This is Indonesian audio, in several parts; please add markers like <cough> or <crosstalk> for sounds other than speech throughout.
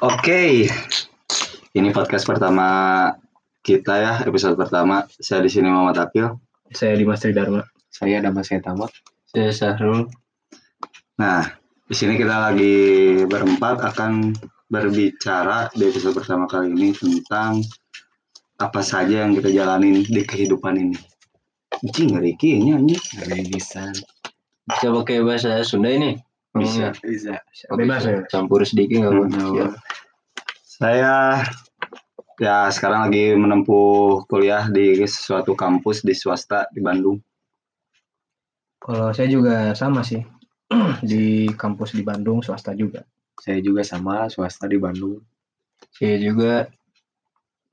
Oke, ini podcast pertama kita ya, episode pertama. Saya di sini Muhammad Akil. Saya Dimas Tridharma. Saya Damas Tamat. Saya Sahrul. Nah, di sini kita lagi berempat akan berbicara di episode pertama kali ini tentang apa saja yang kita jalanin di kehidupan ini. Anjing ngeri kayaknya anjing. Nisan. Bisa pakai bahasa Sunda ini? Bisa. Bisa. Bebas ya. Campur sedikit nggak? Hmm, Ya. Saya ya sekarang lagi menempuh kuliah di suatu kampus di swasta di Bandung. Kalau saya juga sama sih. <clears throat> di kampus di Bandung, swasta juga. Saya juga sama swasta di Bandung. Saya juga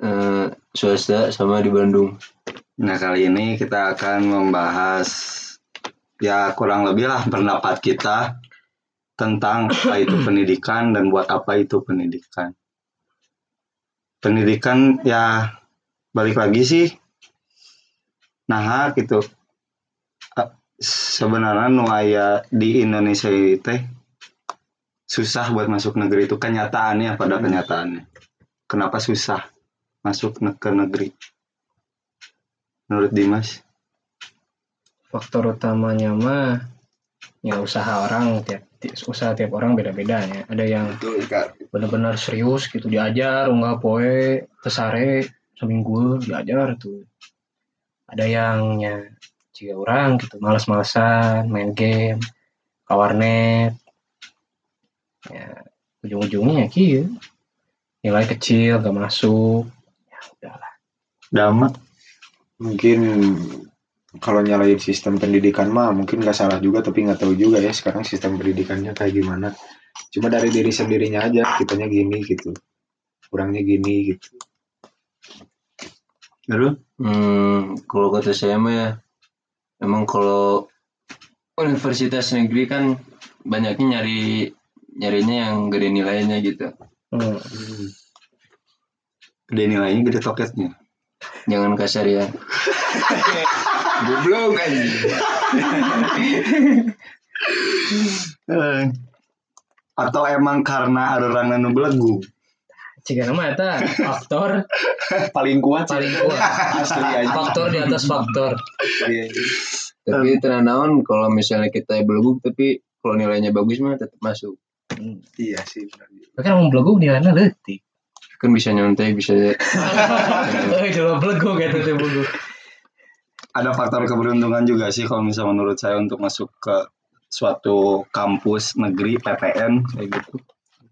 eh, swasta sama di Bandung. Nah kali ini kita akan membahas ya kurang lebih lah pendapat kita tentang apa itu <clears throat> pendidikan dan buat apa itu pendidikan. Pendidikan ya balik lagi sih nah gitu sebenarnya nu aya di Indonesia itu teh susah buat masuk negeri itu kenyataannya pada kenyataannya. Kenapa susah masuk ke negeri? Menurut Dimas? Faktor utamanya mah ya usaha orang tiap ti- usaha tiap orang beda-beda ya. Ada yang benar-benar serius gitu diajar enggak poe tesare seminggu diajar tuh. Ada yang ya jika orang gitu malas-malasan main game, ke warnet. Ya ujung-ujungnya ya kieu. Nilai kecil gak masuk. Ya udahlah. Dama? Mungkin kalau nyalain sistem pendidikan mah mungkin nggak salah juga tapi nggak tahu juga ya sekarang sistem pendidikannya kayak gimana. Cuma dari diri sendirinya aja kitanya gini gitu. Kurangnya gini gitu. Lalu? Hmm, kalau kata saya mah ya, emang kalau universitas negeri kan banyaknya nyari nyarinya yang gede nilainya gitu. Hmm. Gede nilainya gede toketnya. Jangan kasar ya. <laughs> Goblok anjing. Eh, Atau emang karena ada orang anu belegu? Jika nama eta faktor Paling kuat sih. paling kuat. Asli aja. Faktor di atas faktor. Tapi tenanawan kalau misalnya kita belum tapi kalau nilainya bagus mah tetap masuk. Iya sih. benar. Tapi kan mau belagu nilainya leutik. Kan bisa nyontek, bisa Eh, coba belagu gitu tuh. Ada faktor keberuntungan juga sih kalau misalnya menurut saya untuk masuk ke suatu kampus negeri PTN kayak gitu.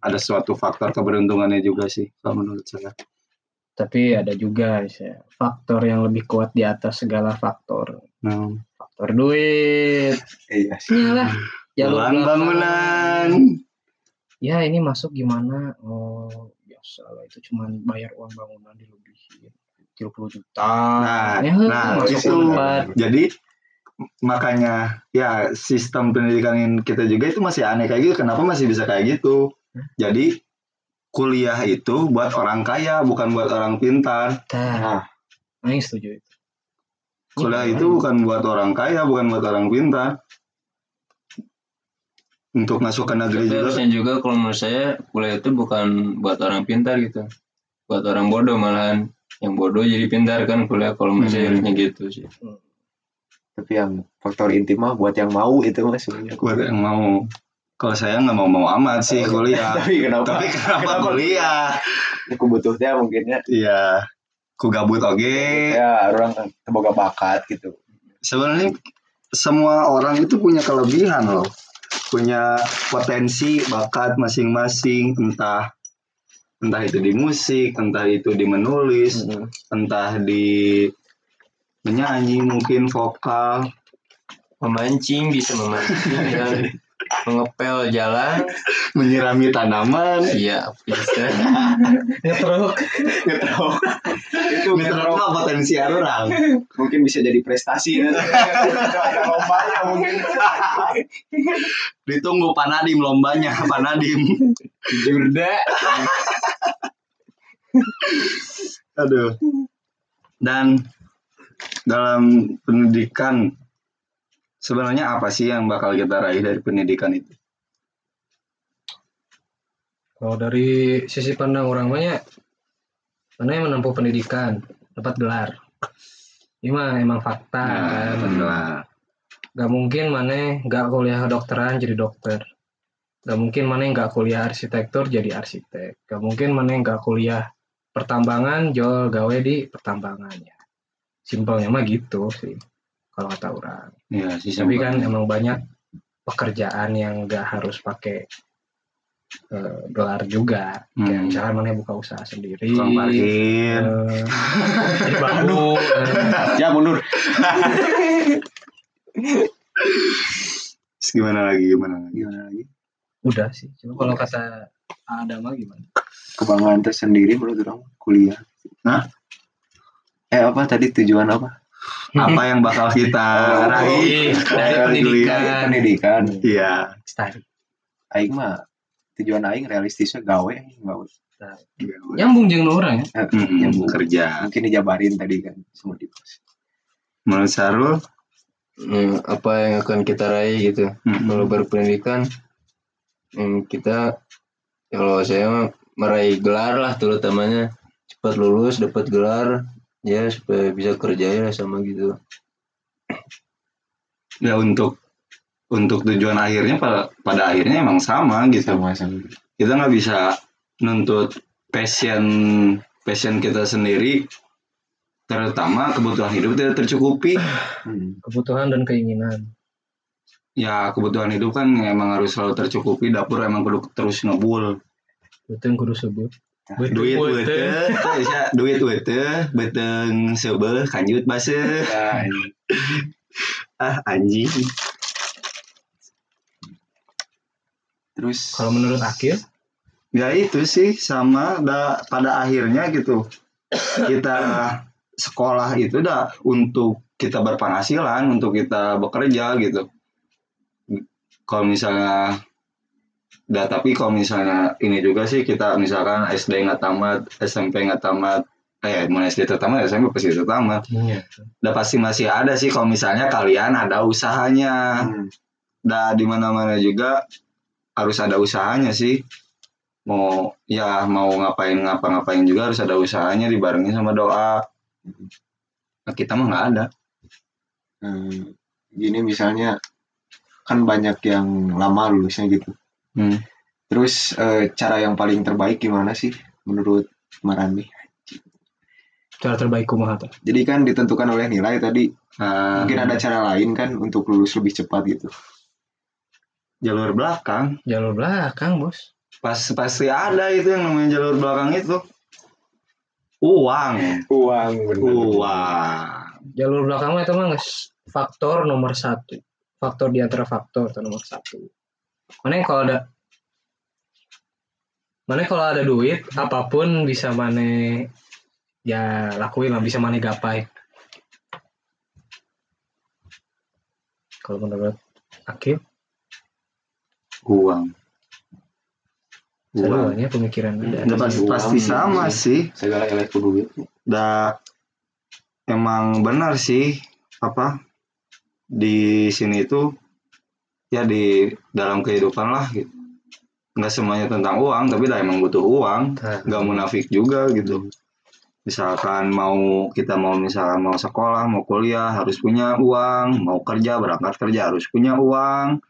Ada suatu faktor keberuntungannya juga sih kalau menurut saya. Tapi ada juga ya, faktor yang lebih kuat di atas segala faktor. Nah, Faktor duit. Iya sih. Jalur belakang. bangunan. Ya ini masuk gimana? Oh biasa lah itu cuman bayar uang bangunan dilebihin. 30 juta. Nah, ya, nah, itu. Jadi makanya ya sistem pendidikan kita juga itu masih aneh kayak gitu. Kenapa masih bisa kayak gitu? Jadi kuliah itu buat orang kaya bukan buat orang pintar. Nah, Aing setuju itu. Kuliah itu bukan buat orang kaya, bukan buat orang pintar. Untuk masuk ke negeri Tapi juga. harusnya juga kalau menurut saya kuliah itu bukan buat orang pintar gitu. Buat orang bodoh malahan. Yang bodoh jadi pintar kan kuliah kalau menurut saya Hmm. harusnya gitu sih. Tapi yang faktor inti mah buat yang mau itu mas sebenarnya. Buat yang mau. Kalau saya nggak mau mau amat sih kuliah. <laughs> Tapi kenapa? Tapi kenapa kuliah? Aku butuhnya mungkinnya Iya. Ku gabut oke. ya orang semoga bakat gitu. Sebenarnya semua orang itu punya kelebihan loh. Punya potensi, bakat masing-masing. Entah entah itu di musik, entah itu di menulis, entah di menyanyi mungkin vokal Memancing bisa memancing dan <laughs> mengepel jalan. menyirami tanaman Iya bisa. <laughs> Ngetruk. itu itu mah potensi orang mungkin bisa jadi prestasi <laughs> lombanya mungkin. ditunggu Panadim lombanya Panadim Jurda. <laughs> aduh dan dalam pendidikan sebenarnya apa sih yang bakal kita raih dari pendidikan itu Kalau dari sisi pandang orang banyak, mana yang menempuh pendidikan dapat gelar. Ini mah emang fakta Nah, kan. Gak mungkin mana nggak kuliah kedokteran jadi dokter. Gak mungkin mana nggak kuliah arsitektur jadi arsitek. Gak mungkin mana nggak kuliah pertambangan jual gawe di pertambangan ya. Simpelnya mah gitu sih. Kalau kata orang. Iya, sih Tapi kan emang banyak pekerjaan yang nggak harus pakai eh, gelar juga. Kayak Hmm. misalkan mana buka usaha sendiri. tukang parkir. eh, <laughs> jadi eh, Ya mundur. <laughs> Terus gimana lagi? Gimana lagi? Gimana lagi? Udah sih. Cuma kalau kata Adam mah gimana? Kebanggaan tersendiri menurut orang kuliah. Hah? Eh apa tadi tujuan apa? Apa yang bakal kita <laughs> Oh, raih dari dari kuliah? pendidikan. Pendidikan. Iya. Stari. Aing mah tujuan aing realistisnya gawe gawe. Nyambung jeung orang ya. Eh, Hmm, yang bu- kerja. mungkin dijabarin tadi kan semua di Menurut Sarul, Hmm, apa yang akan kita raih gitu hmm, kalau berpendidikan hmm, kita kalau saya mah meraih gelar lah terutamanya cepat lulus dapat gelar ya supaya bisa kerja ya sama gitu ya untuk untuk tujuan akhirnya pada pada akhirnya emang sama gitu. sama-sama. Kita nggak bisa nuntut passion passion kita sendiri terutama kebutuhan hidup tidak tercukupi Hmm. Kebutuhan dan keinginan. Ya kebutuhan hidup kan emang harus selalu tercukupi dapur emang kudu terus ngebul. Yang kudu sebut. duit bete duit bete beteng sebel kanjut base Ya, ini. <laughs> ah anjing. Terus Kalau menurut Akil, ya itu sih sama da, pada akhirnya gitu. Kita sekolah itu dah untuk kita berpenghasilan untuk kita bekerja gitu kalau misalnya dah tapi kalau misalnya ini juga sih kita misalkan SD nggak tamat SMP nggak tamat eh mau SD tamat SMP pasti tamat iya. udah pasti masih ada sih kalau misalnya kalian ada usahanya hmm, Nah, di mana-mana juga harus ada usahanya sih. Mau ya mau ngapain ngapa-ngapain juga harus ada usahanya dibarengin sama doa. Nah, kita mah nggak ada. hmm, gini misalnya kan banyak yang lama lulusnya gitu. Hmm. Terus eh, cara yang paling terbaik gimana sih menurut Marani? Cara terbaik kumaha tuh? Jadi kan ditentukan oleh nilai tadi. Nah, Mungkin ada cara lain kan untuk lulus lebih cepat gitu. jalur belakang. Jalur belakang, Bos. Pas pasti ada itu yang namanya jalur belakang itu. Uang. Uang Uang. Jalur belakang mah itu mah faktor nomor satu. Faktor di antara faktor itu nomor satu. Mana kalau ada mana kalau ada duit apa pun bisa mana ya lakuin lah bisa mana gapai. Kalau menurut Akil, Uang. Uang. semuanya pemikiran ada. Udah pasti, pasti sama sih. Segala elek duit. Da emang benar sih apa di sini itu ya di dalam kehidupan lah gitu. Nggak semuanya tentang uang, tapi dah emang butuh uang. Nggak munafik juga gitu. Misalkan mau kita mau misalkan mau sekolah, mau kuliah harus punya uang, mau kerja berangkat kerja harus punya uang,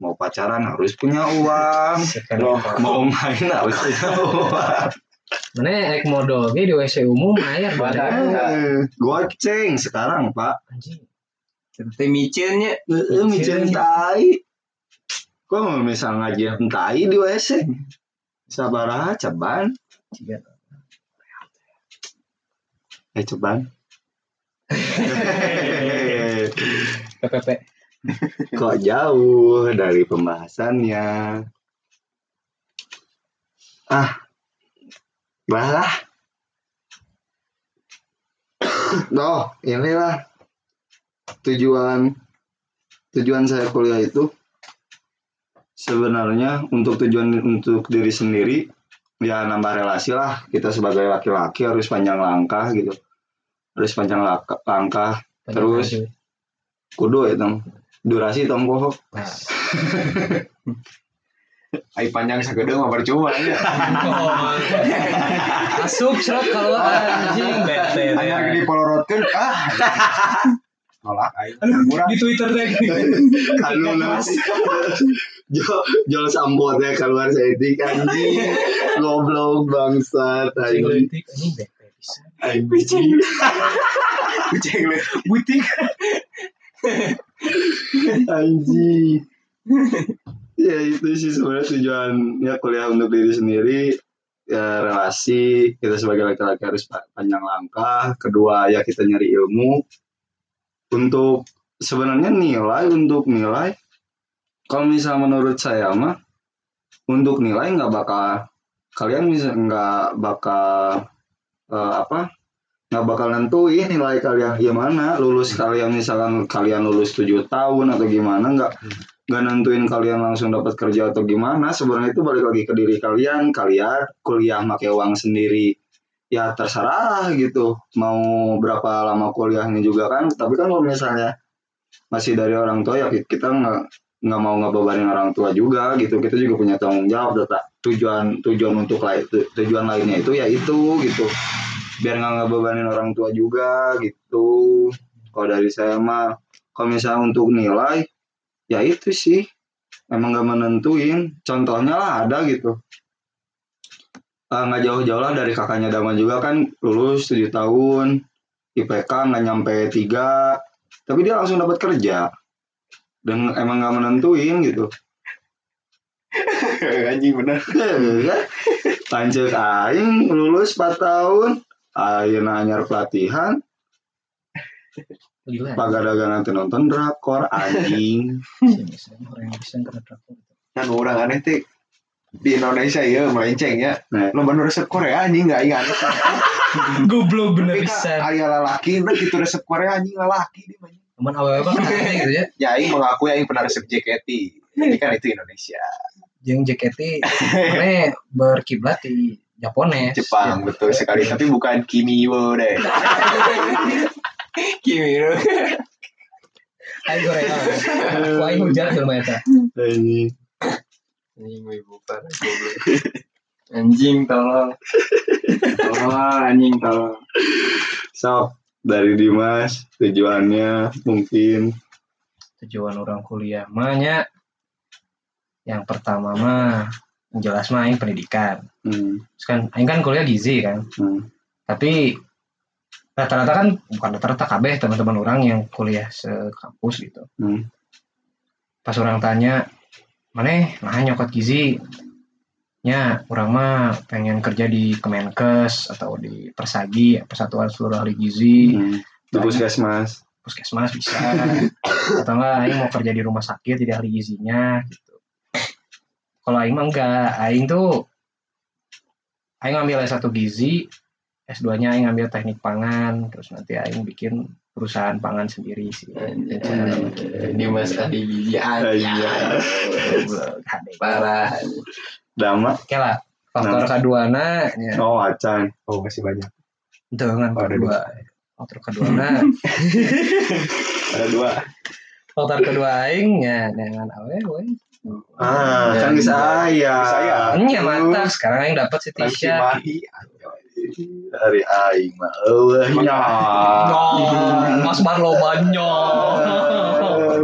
mau pacaran harus punya uang, sekarang mau main harus punya uang. mana ek modal di WC umum air Badan. Goceng sekarang pak. anjing seperti micennya Heeh, micin tai. Kok mau misal ngajian tai di WC? Sabar aja, Ban. Iya. Eh, coban. PPP Kok jauh dari pembahasannya? Ah, balah. <coughs> Oh, inilah tujuan tujuan saya kuliah itu sebenarnya untuk tujuan untuk diri sendiri ya nambah relasi lah kita sebagai laki-laki harus panjang langkah gitu harus panjang laka- langkah Terus? kudu ya tong durasi tong kok Nah, Ai panjang sagede mah percuma ya. <laughs> Asup serot kalau anjing bete. Anyar di polorotkeun ah. <laughs> Nolak ai. Murah. Di Twitter deh. <laughs> Anu nas. <laughs> Jo jol sambot ya keluar saya itu anjing. Goblok bete bisa. Anjing. Kucing lu. <laughs> Butik. Anjing. ya itu sih sebenarnya tujuannya kuliah untuk diri sendiri ya relasi kita sebagai laki-laki harus pa- panjang langkah kedua ya kita nyari ilmu untuk sebenarnya nilai untuk nilai kalau misalnya menurut saya mah untuk nilai nggak bakal kalian bisa nggak bakal eh, apa nggak bakal nentuin nilai kalian gimana. Lulus kalian misalkan kalian lulus 7 tahun atau gimana nggak nggak nentuin kalian langsung dapat kerja atau gimana. Sebenarnya itu balik lagi ke diri kalian. Kalian kuliah pakai uang sendiri ya terserah gitu. Mau berapa lama kuliahnya juga kan. Tapi kan kalau misalnya masih dari orang tua ya kita nggak nggak mau ngebebanin orang tua juga gitu. Kita juga punya tanggung jawab tetap tujuan tujuan untuk lain tu- tujuan lainnya itu ya itu gitu. Biar nggak ngebebanin orang tua juga gitu. Kalau dari saya mah kalau misalnya untuk nilai ya itu sih. Emang nggak menentuin. Contohnya lah ada gitu Nggak jauh-jauh lah dari kakaknya Dama juga kan lulus 7 tahun. IPK nggak nyampe tiga. Tapi dia langsung dapat kerja. Dan emang nggak menentuin gitu. <laughs> Anjing bener. lanjut aing lulus 4 tahun. Aing anyar pelatihan. Gila. pagadagan nanti nonton drakor anjing. Kan orang aneh teh di Indonesia ya melenceng ya. Nah. Lo bener resep Korea anjing nggak ingat. Goblok bener bisa. kan aya lalaki udah gitu resep Korea anjing lalaki dia mah. Cuman awal apa kan gitu ya. Ya aing mengaku aing pernah resep JKT. Jadi kan itu Indonesia. Jeung JKT mana berkiblat di Japones. Jepang betul sekali tapi bukan Kimiwo deh. Kimi bro. Ayo Korea. <laughs> Wah, ini hujan film eta. Anjing parah goblok. Anjing tolong. Tolong anjing tolong. sok dari Dimas tujuannya mungkin Tujuan orang kuliah mahnya yang pertama mah yang jelas mah aing pendidikan. hmm, Terus kan aing kan kuliah gizi kan. hmm, Tapi rata-rata kan bukan rata-rata kabeh teman-teman orang yang kuliah sekampus gitu. hmm. Pas orang tanya, mana nah nyokot gizi? Ya, orang mah pengen kerja di Kemenkes atau di Persagi, Persatuan Seluruh Ahli Gizi, Hmm. Di puskesmas puskesmas bisa. atau enggak, Aing mau kerja di rumah sakit jadi ahli gizinya gitu. Kalau Aing mah enggak, Aing tuh Aing ngambil S1 gizi, S2-nya Aing ngambil teknik pangan, terus nanti Aing bikin perusahaan pangan sendiri sih. Anjing. Ini mas Adi Gigi Iya. Goblok, hade. Parah. Dama Oke lah, faktor kedua na, ya, oh acan Oh masih banyak. itu kan Oh, ada kedua. Faktor kedua na, <laughs> Ada dua. faktor kedua Aing ya dengan awe, we. ah Ya, kan bisa saya Saya. Nya mantap, sekarang Aing dapat si Tisha. Mahi. dari aing mah eueuhnya Oh, Mas Marlo banyak.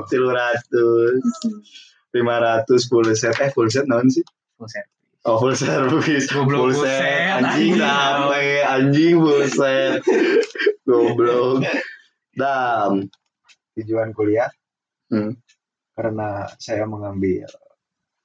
<laughs> tilu ratus lima ratus full set eh full set naon sih Full set. oh full service Goblok, full full set set, anjing anjing. sampai anjing full set goblok dam Tujuan kuliah Hmm. karena saya mengambil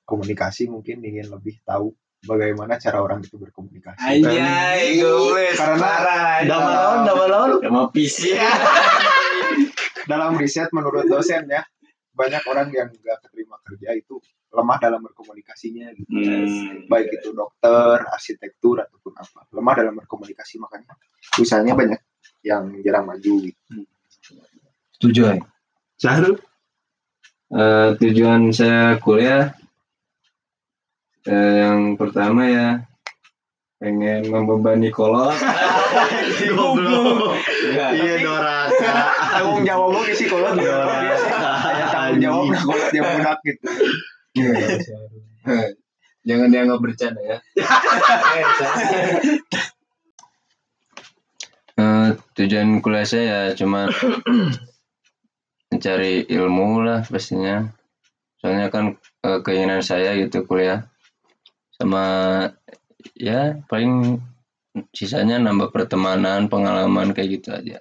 komunikasi mungkin ingin lebih tahu bagaimana cara orang itu berkomunikasi. Anjay, goblok. Karena Parah. dam naon dam naon Sama PC. <laughs> dalam riset menurut dosen ya banyak orang yang nggak keterima kerja itu lemah dalam berkomunikasinya gitu. Hmm. baik itu dokter, arsitektur ataupun apa lemah dalam berkomunikasi makanya usahanya banyak yang jarang maju gitu. Setuju, Aing. Syahrul Eh, tujuan saya kuliah eh, yang pertama ya pengen membebani kolot. goblok <laughs> Enggak. iya doraka tanggung jawab lo sih doraka tanggung jawab kalau dia budak gitu <laughs> Jangan dianggap bercanda ya. <laughs> Eh, tujuan kuliah saya ya cuma mencari ilmu lah pastinya. Soalnya kan eh, keinginan saya gitu kuliah sama ya paling sisanya nambah pertemanan, pengalaman kayak gitu aja.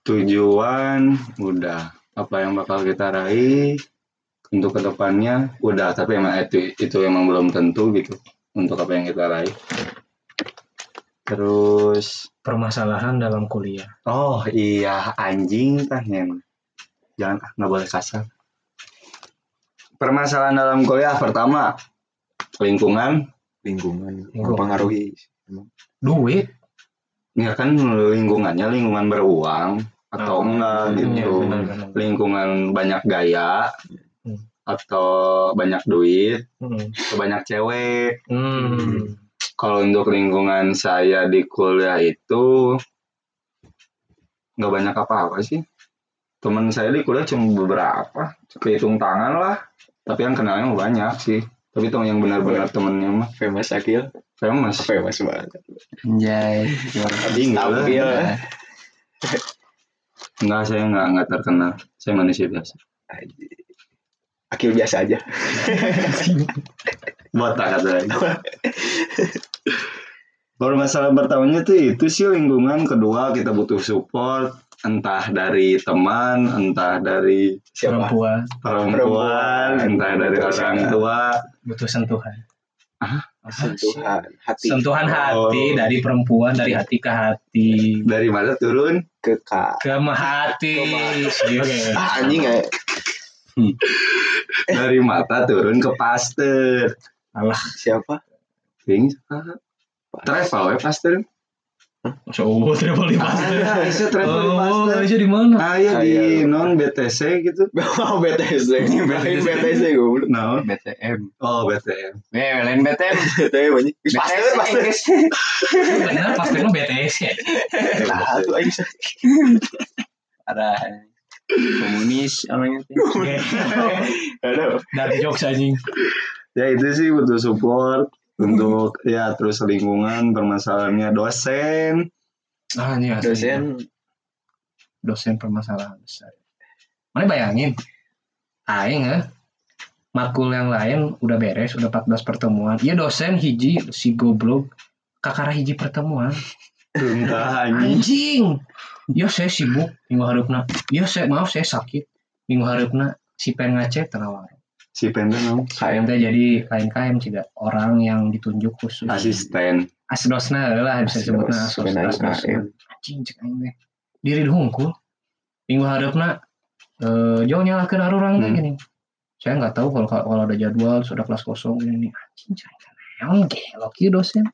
tujuan udah apa yang bakal kita raih untuk ke depannya udah tapi emang itu itu emang belum tentu gitu untuk apa yang kita raih terus Permasalahan dalam kuliah. oh iya anjing tah Nyen. jangan ah, nggak boleh kasar permasalahan dalam kuliah pertama lingkungan lingkungan mempengaruhi Duit. ya kan lingkungannya lingkungan beruang atau Oh, enggak iya, gitu benar-benar. lingkungan banyak gaya Hmm. atau banyak duit Hmm. atau banyak cewek Hmm. kalau untuk lingkungan saya di kuliah itu nggak banyak apa-apa sih teman saya di kuliah cuma beberapa kehitung tangan lah tapi yang kenalnya mah banyak sih tapi tuh yang benar-benar temennya mah famous akil famous famous banget Anjay. Tinggal lah. Stabil. Enggak, <laughs> saya enggak, enggak terkenal. Saya manusia biasa. akil biasa aja <laughs> Botak katanya. <laughs> Baru masalah pertamanya tuh itu sih lingkungan. Kedua kita butuh support. Entah dari teman, entah dari siapa Perempuan perempuan, Perempuan. entah dari Betul orang tua. butuh sentuhan. sentuhan hati Sentuhan hati Oh. dari perempuan dari hati ke hati Dari mana turun? ke kak ke hati. Ah, anjing ya Dari mata turun ke pasteur. Alah, siapa Ini travel ya pasteur. Coba <laughs> travel di pasteur. Ah, bisa travel di Oh, pasteur. bisa di mana? Ah, iya Ah, di iya. non BTC gitu. mau BTS lain BTS gue belum Nah, BTM. oh BTM. Eh, lain BTM. BTS banyak pastor pastor Benar mah BTS ya. nah tuh aja Ada komunis orangnya aduh Dari jokes anjing. ya itu sih butuh support untuk ya terus lingkungan permasalahannya dosen Ah, ini asli. dosen dosen permasalahan besar. Mana bayangin, aing ya, makul yang lain udah beres, udah 14 pertemuan. Iya dosen hiji si goblok kakara hiji pertemuan. entah anjing Anjing. Ya saya sibuk minggu harapna. Ya saya maaf saya sakit minggu harapna si pen ngacet tenawar. Si pendek mau KM teh jadi KM-KM tidak orang yang ditunjuk khusus. asisten Asdosna lah bisa disebutna Asdos, asdos. pen aing asdos. KM. Anjing cek aing teh. Diri dihungkul. Minggu harapna eh jauh nyalakeun arurang teh Hmm. gini. Saya nggak tahu kalau kalau ada jadwal sudah kelas kosong ini anjing cai naon gelok ieu dosen.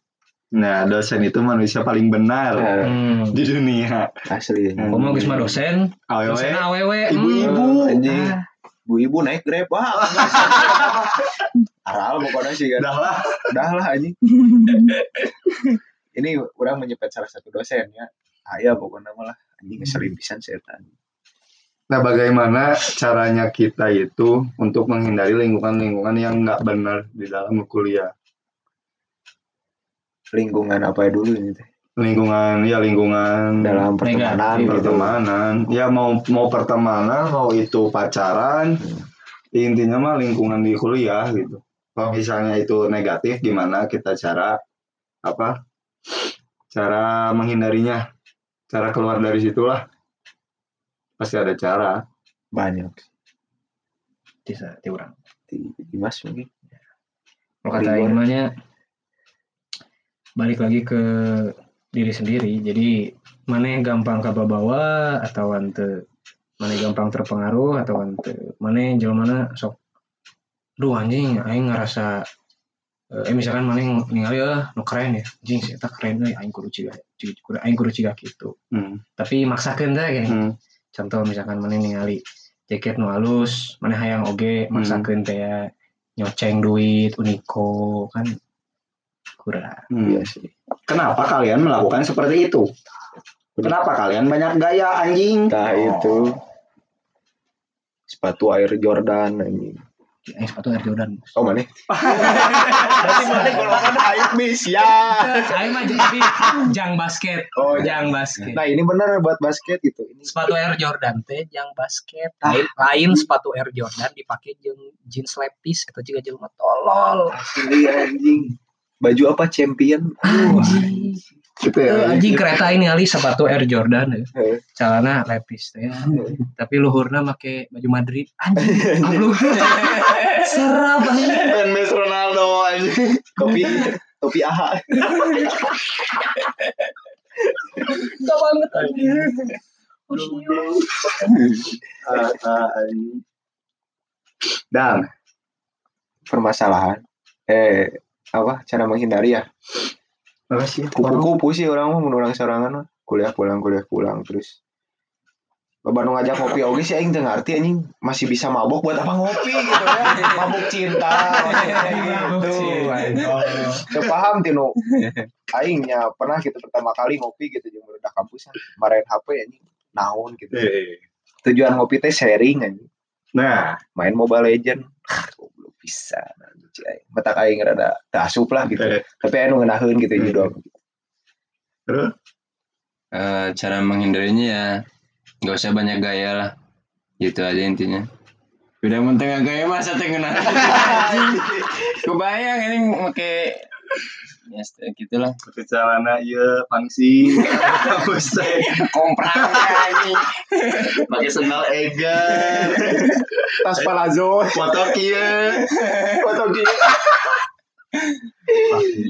nah dosen itu manusia paling benar Hmm. di dunia asli Hmm. Geus mah dosen, awewe dosen awewe. Ibu-ibu. hmm. Anjing. Ah, ibu-ibu naik grab wah. Aral pokoknya sih kan. Dah lah. Udah lah anjing. Ini orang menyepet salah satu dosen ya. Ayah pokoknya malah. Anjing ngeselin pisan setan. Nah bagaimana caranya kita itu untuk menghindari lingkungan-lingkungan yang nggak benar di dalam kuliah? Lingkungan apa dulu ini teh lingkungan ya lingkungan dalam pertemanan Negatif. gitu. Pertemanan. Ya mau mau pertemanan mau itu pacaran intinya mah lingkungan di kuliah gitu. Kalau misalnya itu negatif gimana kita cara apa cara menghindarinya? Cara keluar dari situlah. Pasti ada cara. Banyak. Bisa diurang. di Dimas mungkin. Kalau kata. Imanya balik lagi ke diri sendiri. Jadi mana yang gampang kababawa atau ante mana yang gampang terpengaruh atau ante mana yang jelema mana sok duh anjing aing ngerasa eh misalkan mana yang ningali ah nu keren ya anjing saya tak keren euy aing kudu ciga ciga- kudu aing kudu ciga gitu hmm. tapi maksakeun teh gini Hmm. contoh misalkan mana ningali jaket nu halus mana hayang oge maksakeun teh ya nyoceng duit uniko kan kurang Hmm. iya sih kenapa kalian melakukan seperti itu kenapa kalian banyak gaya anjing entah itu sepatu air Jordan anjing Eh, sepatu Air Jordan. Oh mana? <laughs> Berarti mana golongan hype bis ya. Saya mah jadi jang basket. Oh, jang basket. Nah ini bener buat basket gitu. Ini sepatu Air Jordan teh jang basket. Lain, lain sepatu Air Jordan dipakai jeung jeans lepis atau juga jelma tolol. asli anjing. Baju apa champion? Anjing. Gitu Eh, ya. anjing kereta ini ali sepatu Air Jordan ya. Eh. Celana lepis teh. Tapi luhurna make baju Madrid. Anjing. Abluk. Serap anjing. <laughs> Fanbase Ronaldo aja. Kopi kopi AHA. Gak banget anjing. Oh, Dan permasalahan eh apa cara menghindari ya sih? kupu-kupu sih orang mah menurang sorangan kuliah pulang kuliah pulang terus Loba nu ngajak ngopi oge sih aing teu ngarti anjing masih bisa mabok buat apa ngopi gitu ya. <laughs> Mabuk cinta. Gitu. Teu paham tinu aingnya pernah gitu pertama kali ngopi gitu jeung budak kampus marahin HP anjing naon gitu. Tujuan ngopi teh sharing anjing. Nah, Main Mobile Legend. Bisa anjing aing. Rada teu asup lah gitu. Tapi anu ngeunaheun gitu judul. Eh, cara menghindarinya ya nggak usah banyak gaya lah gitu aja intinya udah nggak gaya masa kena <laughs> kebayang ini pakai ya gitulah pakai celana ieu pangsi. Buset. komprak anjing Pakai sendal Egar. Tas palazzo. Foto kieu. Foto dia.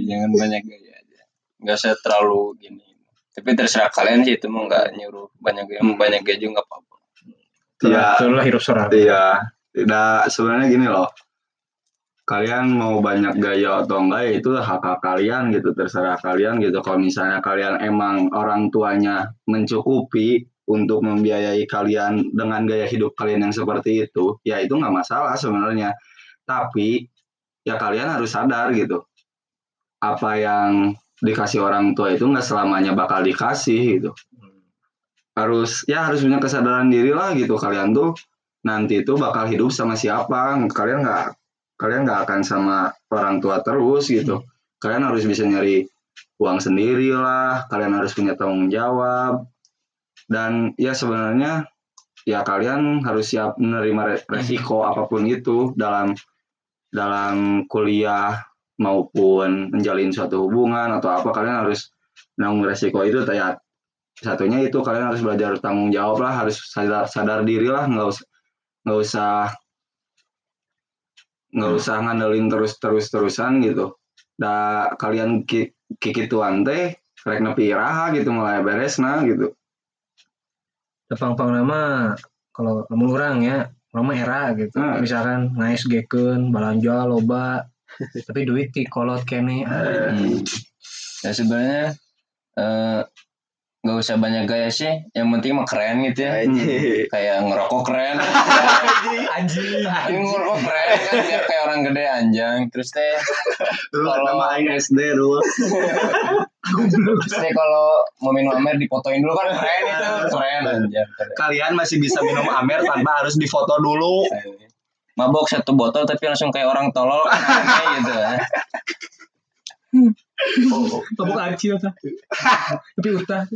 jangan banyak gaya aja nggak usah terlalu gini tapi terserah kalian sih itu mah nggak nyuruh banyak gaya mau banyak gaya juga nggak apa-apa Iya. Itulah hirup. Iya, tidak sebenarnya gini loh. Kalian mau banyak gaya atau enggak ya itu hak hak kalian gitu, terserah kalian gitu. Kalau misalnya kalian emang orang tuanya mencukupi untuk membiayai kalian dengan gaya hidup kalian yang seperti itu, ya itu nggak masalah sebenarnya. Tapi ya kalian harus sadar gitu, apa yang dikasih orang tua itu nggak selamanya bakal dikasih gitu harus ya harus punya kesadaran diri lah gitu kalian tuh nanti itu bakal hidup sama siapa kalian nggak kalian nggak akan sama orang tua terus gitu. Kalian harus bisa nyari uang sendiri lah kalian harus punya tanggung jawab. Dan ya sebenarnya ya kalian harus siap menerima re- resiko apa pun itu dalam dalam kuliah maupun menjalin suatu hubungan atau apa kalian harus menanggung resiko itu. Ya satunya itu kalian harus belajar tanggung jawab lah harus sadar, sadar diri lah nggak usah nggak usah nggak usah ngandelin terus terus terusan gitu da kalian ki kikituan teh rek nepi iraha gitu mulai beres nah gitu Tepang-pang nama kalau kamu orang ya, lama era gitu. Hmm. Misalkan ngais geken, balanja loba, <laughs> tapi duit di kolot kene. Hmm. Ya sebenarnya eh, nggak usah banyak gaya sih, yang penting mah keren gitu ya. Anjing. Kayak ngerokok keren. <laughs> Anjing. Ngerokok keren kan biar kayak orang gede anjang. Terus teh Kalau- nama aing SD dulu terus teh kalau mau minum amer difotoin dulu kan keren itu keren kalian masih bisa minum amer tanpa harus difoto dulu Mabok satu botol tapi langsung kayak orang tolol kan aneh gitu ya. Mabuk arcil tah. Tapi utah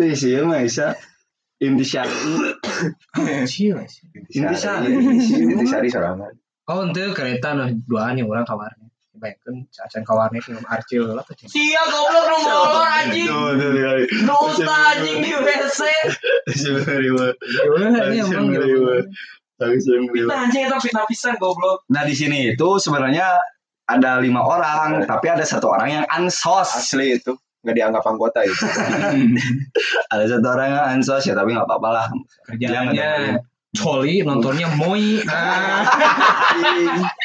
Wih sih ya bisa inti syari arcil sih. inti syari Intisari sorangan. Oh, ente kereta noh duaan yang orang kawarnya. Bayangkan acan kawarnya film arcil lah. Sia goblok lu ngolor anjing. Duta anjing di WC. Yang Kita anjing itu pisan goblok. Nah di sini itu sebenarnya ada lima orang, tapi ada satu orang yang ansos. Asli itu nggak dianggap anggota itu. <laughs> Ada satu orang yang ansos ya, tapi nggak apa-apa lah. Kerjaannya coli nontonnya moi. Ah. <laughs>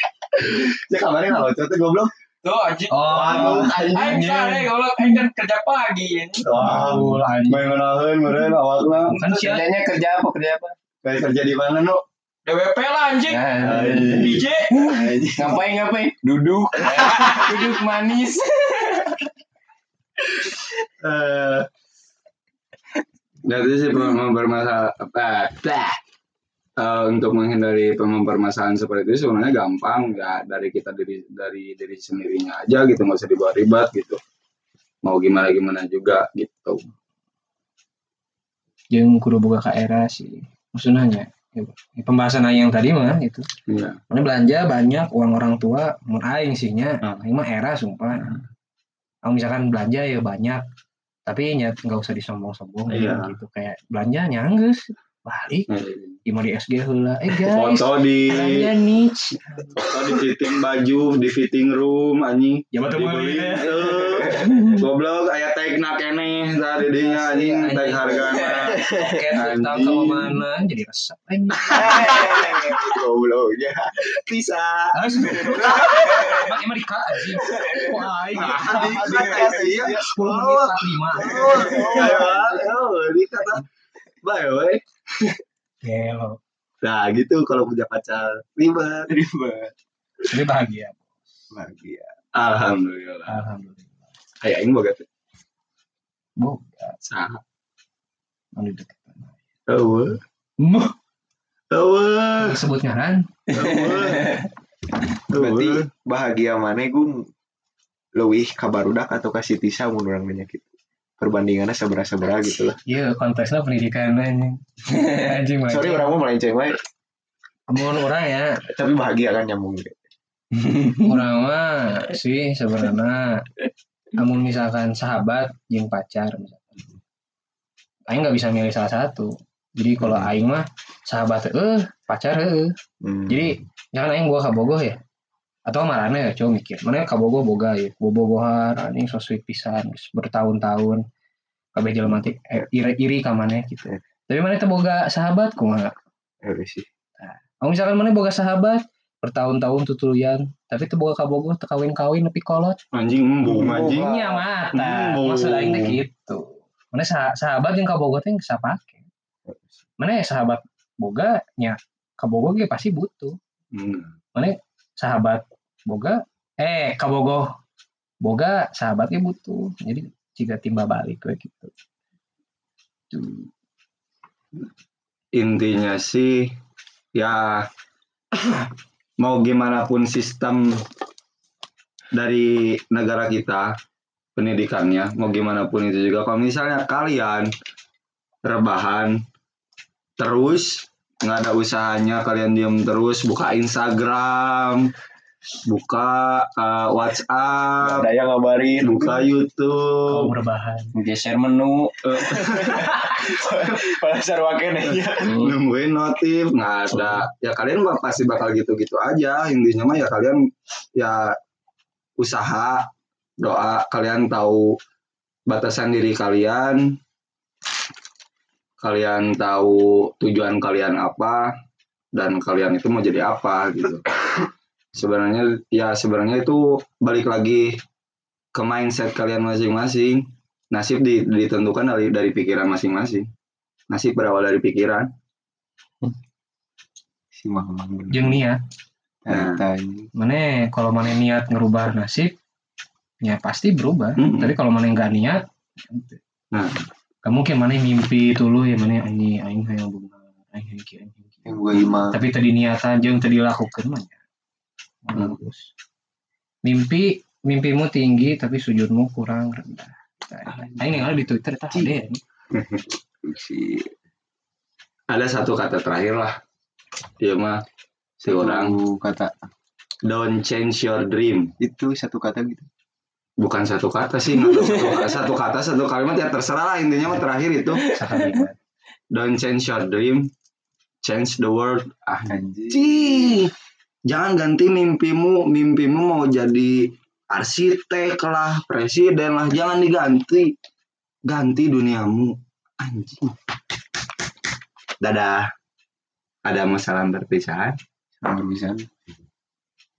Ya kamarnya nggak lucu tuh goblok. Tuh anjing. Oh, Aing sare goblok aing kan kerja pagi anjing. Wah, main ngenahin, meren awalnya. kan Kerjanya kerja apa kerja apa? Kayak kerja di mana nu? DWP lah anjing. Nah, DJ. ngapain ngapain? Duduk. <laughs> Duduk manis. Eh, Nah itu sih apa? Bah. eh, untuk menghindari permasalahan seperti itu sebenarnya gampang ya dari kita diri dari diri sendirinya aja gitu nggak usah dibawa ribet gitu mau gimana gimana juga gitu Jeung kudu boga ka era sih. Maksudnya nya, ya, pembahasan yang tadi mah itu. Iya. Mana belanja banyak uang orang tua mun aing sih nya. Hmm. Aing mah era sumpah. Kalau misalkan belanja ya banyak tapi nya nggak usah disombong-sombong Iya. gitu. Kayak belanja nyangges balik. Di mau di SG heula eh guys foto di belanja nih foto di fitting baju di fitting room anjing. Ya, betul ya. Eh, goblok aya tag na keneh tadi dinya anjing tag hargana Oke, tahu mana jadi resep aing. Gobloknya. Bisa. Harus emang emang dikat anjing. Wah, aing. Sepuluh menit empat lima. Ini kata Bye. Gelo. Nah gitu kalau punya pacar ribet. Ribet. Ini bahagia. Bahagia. Alhamdulillah. Alhamdulillah. Kayak ini boga teh. Bu, Saha. Anu deket. Eueuh. Muh, Eueuh. sebut ngaran. Eueuh. Berarti bahagia mana gung leuwih ka barudak atau ka si Tisa mun urang nanya gitu. Perbandingannya seberapa-seberapa gitu lah. Iya, konteksnya pendidikan anjing. Anjing mah. Sorry orang mau melenceng wae, Amun orang ya, tapi bahagia kan nyambung. orang mah sih sebenarnya amun misalkan sahabat jeung pacar misalkan. Aing nggak bisa milih salah satu. Jadi kalau aing mah sahabat eh pacar eh. Hmm. jadi jangan aing gua kabogoh ya. Atau marane ya coba mikir. Mana kabogoh boga ya. Bobogohan anjing so sweet pisan geus bertahun-tahun. Kabeh jelema teh eh, iri iri ka maneh gitu. Tapi mana teh boga sahabat kumaha? Udah sih. kalau misalkan mana boga sahabat bertahun-tahun tutuluyan tapi teu boga kabogoh teu kawin-kawin nepi kolot. Anjing embung anjing. nya mata Hmm, maksud aing gitu mana sah- sahabat yang kabogoh teh geus sapake mana sahabat boga nya kabogoh ge pasti butuh. Hmm. sahabat boga? Eh kabogoh boga sahabatnya butuh. Jadi jika timba balik kayak gitu. Tuh. intinya sih ya mau gimana pun sistem dari negara kita pendidikannya mau gimana pun itu juga. Kalau misalnya kalian rebahan terus nggak ada usahanya kalian diem terus buka Instagram buka uh, WhatsApp Ada yang ngabarin. buka YouTube. Berbahan geser menu. <laughs> Pada sarwaken ya. nungguin notif nggak ada. Ya kalian pasti bakal gitu-gitu aja. Intinya mah ya kalian ya usaha doa kalian tahu batasan diri kalian. Kalian tahu tujuan kalian apa dan kalian itu mau jadi apa gitu. Sebenarnya ya sebenarnya itu balik lagi ke mindset kalian masing-masing. Nasib di- ditentukan dari dari pikiran masing-masing. Nasib berawal dari pikiran. Si Mamang bener. jeung niat mana kalau mana niat ngerubah nasib ya pasti berubah Mm-mm. tapi kalau mana nggak niat Nah. gak mungkin mana mimpi dulu ya mana ini aing hayang bunga aing hayang kieu, aing hayang kieu. Yang tapi tadi niatan jeung tadi lakukan mah ya. Hmm. bagus mimpi mimpimu tinggi tapi sujudmu kurang rendah Nah, aing ningali di Twitter tah ada ya. <laughs> Si ada satu kata terakhir lah dia mah si orang Satu kata don't change your dream itu satu kata gitu. Bukan satu kata sih satu, satu kata satu kalimat ya terserah lah. Intinya mah terakhir itu. Don't change your dream change the world. Ah Anjing. Jangan ganti mimpimu. Mimpimu mau jadi arsitek lah presiden lah. Jangan diganti. Ganti duniamu. Anjing. Dadah. Ada masalah perpisahan bisa.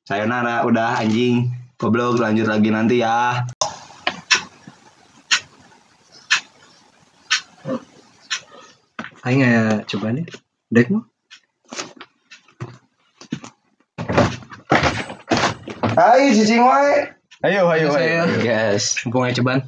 sayonara udah anjing goblok lanjut lagi nanti ya Aing ya coba nih. Dek mau? Hai cicing wae Ayo, ayo, ayo. gas mumpung aja cobaan.